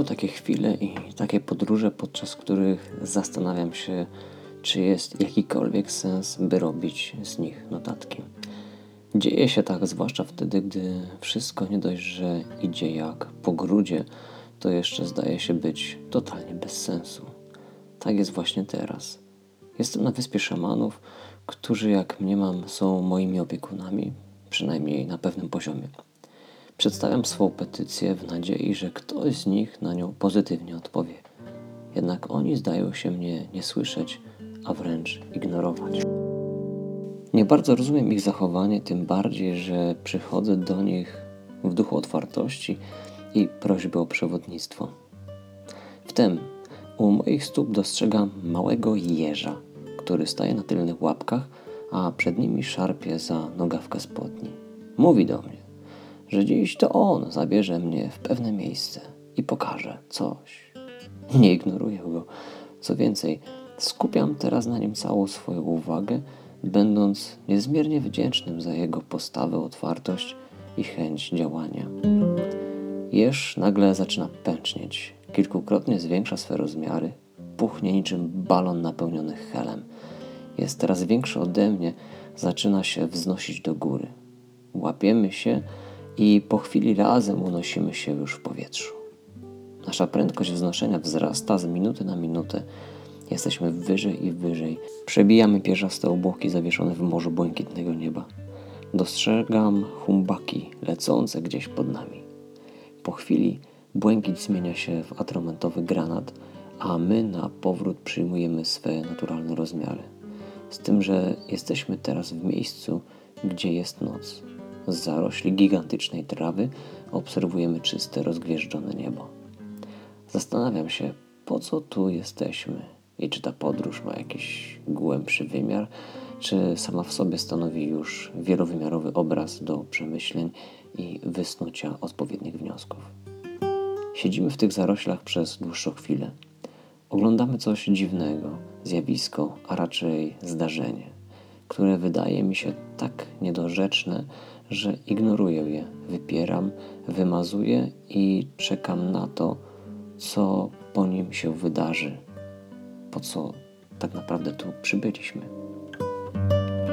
Bywają takie chwile i takie podróże, podczas których zastanawiam się, czy jest jakikolwiek sens, by robić z nich notatki. Dzieje się tak, zwłaszcza wtedy, gdy wszystko nie dość, że idzie jak po grudzie, to jeszcze zdaje się być totalnie bez sensu. Tak jest właśnie teraz. Jestem na wyspie szamanów, którzy, jak mniemam, są moimi opiekunami, przynajmniej na pewnym poziomie. Przedstawiam swą petycję w nadziei, że ktoś z nich na nią pozytywnie odpowie. Jednak oni zdają się mnie nie słyszeć, a wręcz ignorować. Nie bardzo rozumiem ich zachowanie, tym bardziej, że przychodzę do nich w duchu otwartości i prośby o przewodnictwo. Wtem u moich stóp dostrzegam małego jeża, który staje na tylnych łapkach, a przed nimi szarpie za nogawkę spodni. Mówi do mnie, że dziś to on zabierze mnie w pewne miejsce i pokaże coś. Nie ignoruję go. Co więcej, skupiam teraz na nim całą swoją uwagę, będąc niezmiernie wdzięcznym za jego postawę, otwartość i chęć działania. Jeż nagle zaczyna pęcznieć, kilkukrotnie zwiększa swe rozmiary, puchnie niczym balon napełniony helem. Jest teraz większy ode mnie, zaczyna się wznosić do góry. Łapiemy się i po chwili razem unosimy się już w powietrzu. Nasza prędkość wznoszenia wzrasta z minuty na minutę. Jesteśmy wyżej i wyżej. Przebijamy pierzaste obłoki zawieszone w morzu błękitnego nieba. Dostrzegam humbaki lecące gdzieś pod nami. Po chwili błękit zmienia się w atramentowy granat, a my na powrót przyjmujemy swe naturalne rozmiary. Z tym, że jesteśmy teraz w miejscu, gdzie jest noc. Z zarośli gigantycznej trawy obserwujemy czyste, rozgwieżdżone niebo. Zastanawiam się, po co tu jesteśmy i czy ta podróż ma jakiś głębszy wymiar, czy sama w sobie stanowi już wielowymiarowy obraz do przemyśleń i wysnucia odpowiednich wniosków. Siedzimy w tych zaroślach przez dłuższą chwilę. Oglądamy coś dziwnego, zjawisko, a raczej zdarzenie, które wydaje mi się tak niedorzeczne, że ignoruję je, wypieram, wymazuję i czekam na to, co po nim się wydarzy, po co tak naprawdę tu przybyliśmy.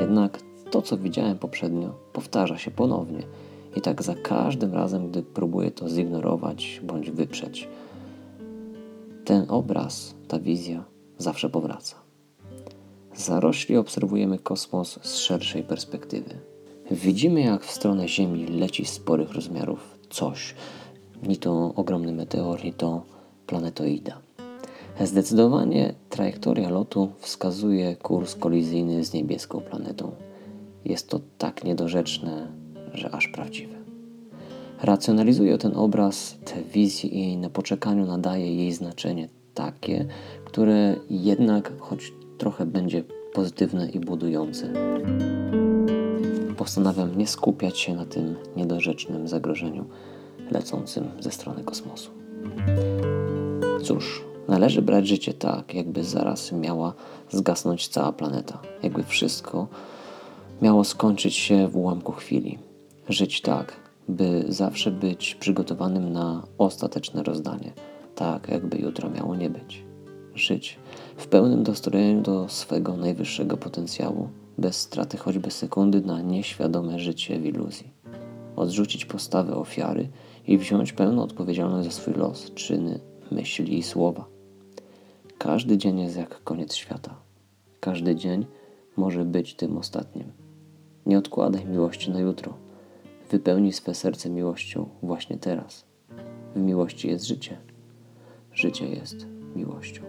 Jednak to, co widziałem poprzednio, powtarza się ponownie i tak za każdym razem, gdy próbuję to zignorować bądź wyprzeć. Ten obraz, ta wizja zawsze powraca. Zarośli obserwujemy kosmos z szerszej perspektywy. Widzimy, jak w stronę Ziemi leci sporych rozmiarów coś. Ni to ogromny meteor, ni to planetoida. Zdecydowanie trajektoria lotu wskazuje kurs kolizyjny z niebieską planetą. Jest to tak niedorzeczne, że aż prawdziwe. Racjonalizuję ten obraz, tę wizję i na poczekaniu nadaje jej znaczenie takie, które jednak choć trochę będzie pozytywne i budujące. Postanawiam nie skupiać się na tym niedorzecznym zagrożeniu lecącym ze strony kosmosu. Cóż, należy brać życie tak, jakby zaraz miała zgasnąć cała planeta, jakby wszystko miało skończyć się w ułamku chwili. Żyć tak, by zawsze być przygotowanym na ostateczne rozdanie, tak jakby jutro miało nie być. Żyć w pełnym dostrojeniu do swego najwyższego potencjału, bez straty choćby sekundy na nieświadome życie w iluzji. Odrzucić postawę ofiary i wziąć pełną odpowiedzialność za swój los, czyny, myśli i słowa. Każdy dzień jest jak koniec świata. Każdy dzień może być tym ostatnim. Nie odkładaj miłości na jutro. Wypełnij swe serce miłością właśnie teraz. W miłości jest życie. Życie jest miłością.